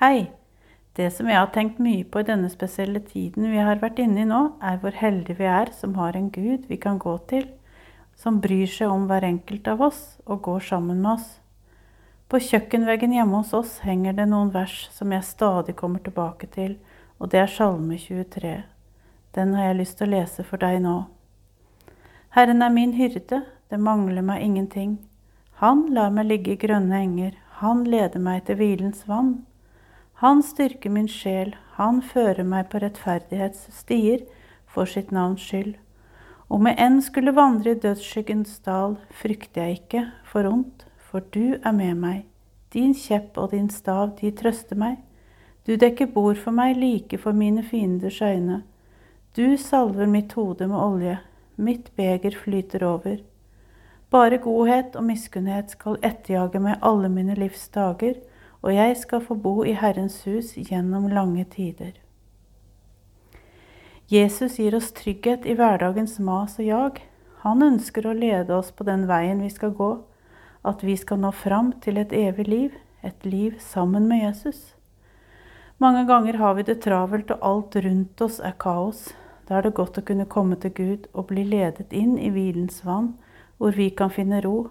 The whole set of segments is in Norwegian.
Hei! Det som jeg har tenkt mye på i denne spesielle tiden vi har vært inne i nå, er hvor heldige vi er som har en Gud vi kan gå til, som bryr seg om hver enkelt av oss og går sammen med oss. På kjøkkenveggen hjemme hos oss henger det noen vers som jeg stadig kommer tilbake til, og det er Salme 23. Den har jeg lyst til å lese for deg nå. Herren er min hyrde, det mangler meg ingenting. Han lar meg ligge i grønne enger, han leder meg til hvilens vann. Han styrker min sjel, han fører meg på rettferdighetsstier for sitt navns skyld. Om jeg enn skulle vandre i dødsskyggens dal, frykter jeg ikke for ondt, for du er med meg. Din kjepp og din stav, de trøster meg. Du dekker bord for meg like for mine fienders øyne. Du salver mitt hode med olje, mitt beger flyter over. Bare godhet og miskunnhet skal etterjage meg alle mine livs dager, og jeg skal få bo i Herrens hus gjennom lange tider. Jesus gir oss trygghet i hverdagens mas og jag. Han ønsker å lede oss på den veien vi skal gå, at vi skal nå fram til et evig liv, et liv sammen med Jesus. Mange ganger har vi det travelt, og alt rundt oss er kaos. Da er det godt å kunne komme til Gud og bli ledet inn i hvilens vann, hvor vi kan finne ro.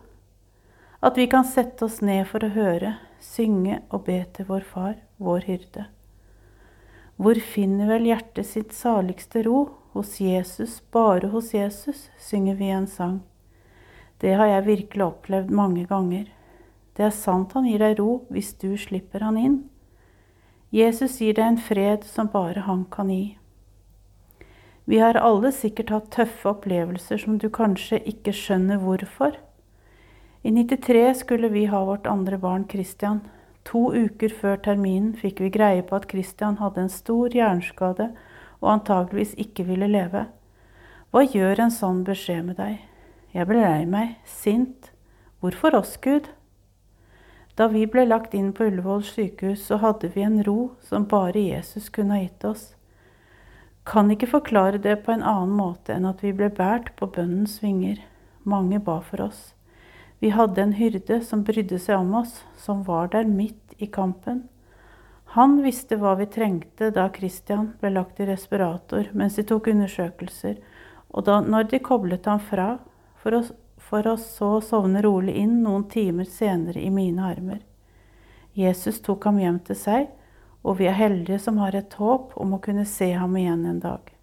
At vi kan sette oss ned for å høre, synge og be til vår Far, vår hyrde. Hvor finner vel hjertet sitt saligste ro? Hos Jesus, bare hos Jesus, synger vi en sang. Det har jeg virkelig opplevd mange ganger. Det er sant han gir deg ro hvis du slipper han inn. Jesus gir deg en fred som bare han kan gi. Vi har alle sikkert hatt tøffe opplevelser som du kanskje ikke skjønner hvorfor. I 93 skulle vi ha vårt andre barn Christian. To uker før terminen fikk vi greie på at Christian hadde en stor hjerneskade og antageligvis ikke ville leve. Hva gjør en sånn beskjed med deg? Jeg ble lei meg, sint. Hvorfor oss, Gud? Da vi ble lagt inn på Ullevål sykehus, så hadde vi en ro som bare Jesus kunne ha gitt oss. Kan ikke forklare det på en annen måte enn at vi ble båret på bønnens vinger. Mange ba for oss. Vi hadde en hyrde som brydde seg om oss, som var der midt i kampen. Han visste hva vi trengte da Christian ble lagt i respirator mens de tok undersøkelser, og da, når de koblet ham fra, for å, for å så sovne rolig inn noen timer senere i mine armer. Jesus tok ham hjem til seg, og vi er heldige som har et håp om å kunne se ham igjen en dag.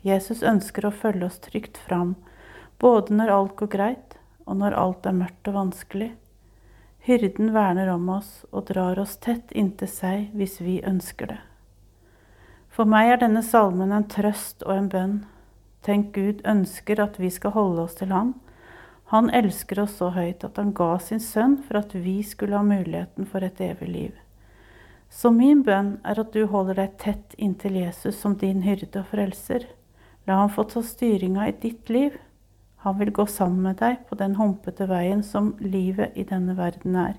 Jesus ønsker å følge oss trygt fram, både når alt går greit, og når alt er mørkt og vanskelig. Hyrden verner om oss og drar oss tett inntil seg hvis vi ønsker det. For meg er denne salmen en trøst og en bønn. Tenk Gud ønsker at vi skal holde oss til ham. Han elsker oss så høyt at han ga sin sønn for at vi skulle ha muligheten for et evig liv. Så min bønn er at du holder deg tett inntil Jesus som din hyrde og frelser. La han få ta styringa i ditt liv han vil gå sammen med deg på den humpete veien som livet i denne verden er.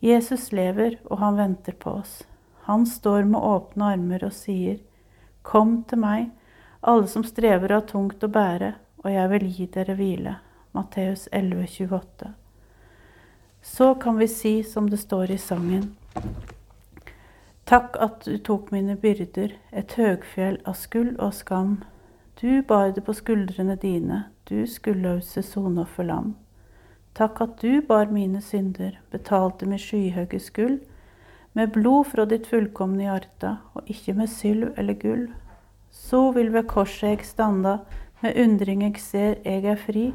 Jesus lever, og han venter på oss. Han står med åpne armer og sier, Kom til meg, alle som strever av tungt å bære, og jeg vil gi dere hvile. Matteus 11, 28. Så kan vi si som det står i sangen. Takk at du tok mine byrder, et høgfjell av skuld og skam. Du bar det på skuldrene dine, du skuldløse soneofferlam. Takk at du bar mine synder, betalte med skyhøye skuld, med blod fra ditt fullkomne hjerte, og ikke med sylv eller gull. Så vil ved korset eg standa, med undring eg ser eg er fri.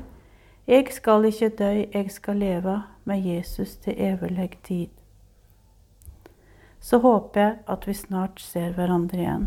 Eg skal ikke døy, eg skal leve med Jesus til evig tid. Så håper jeg at vi snart ser hverandre igjen.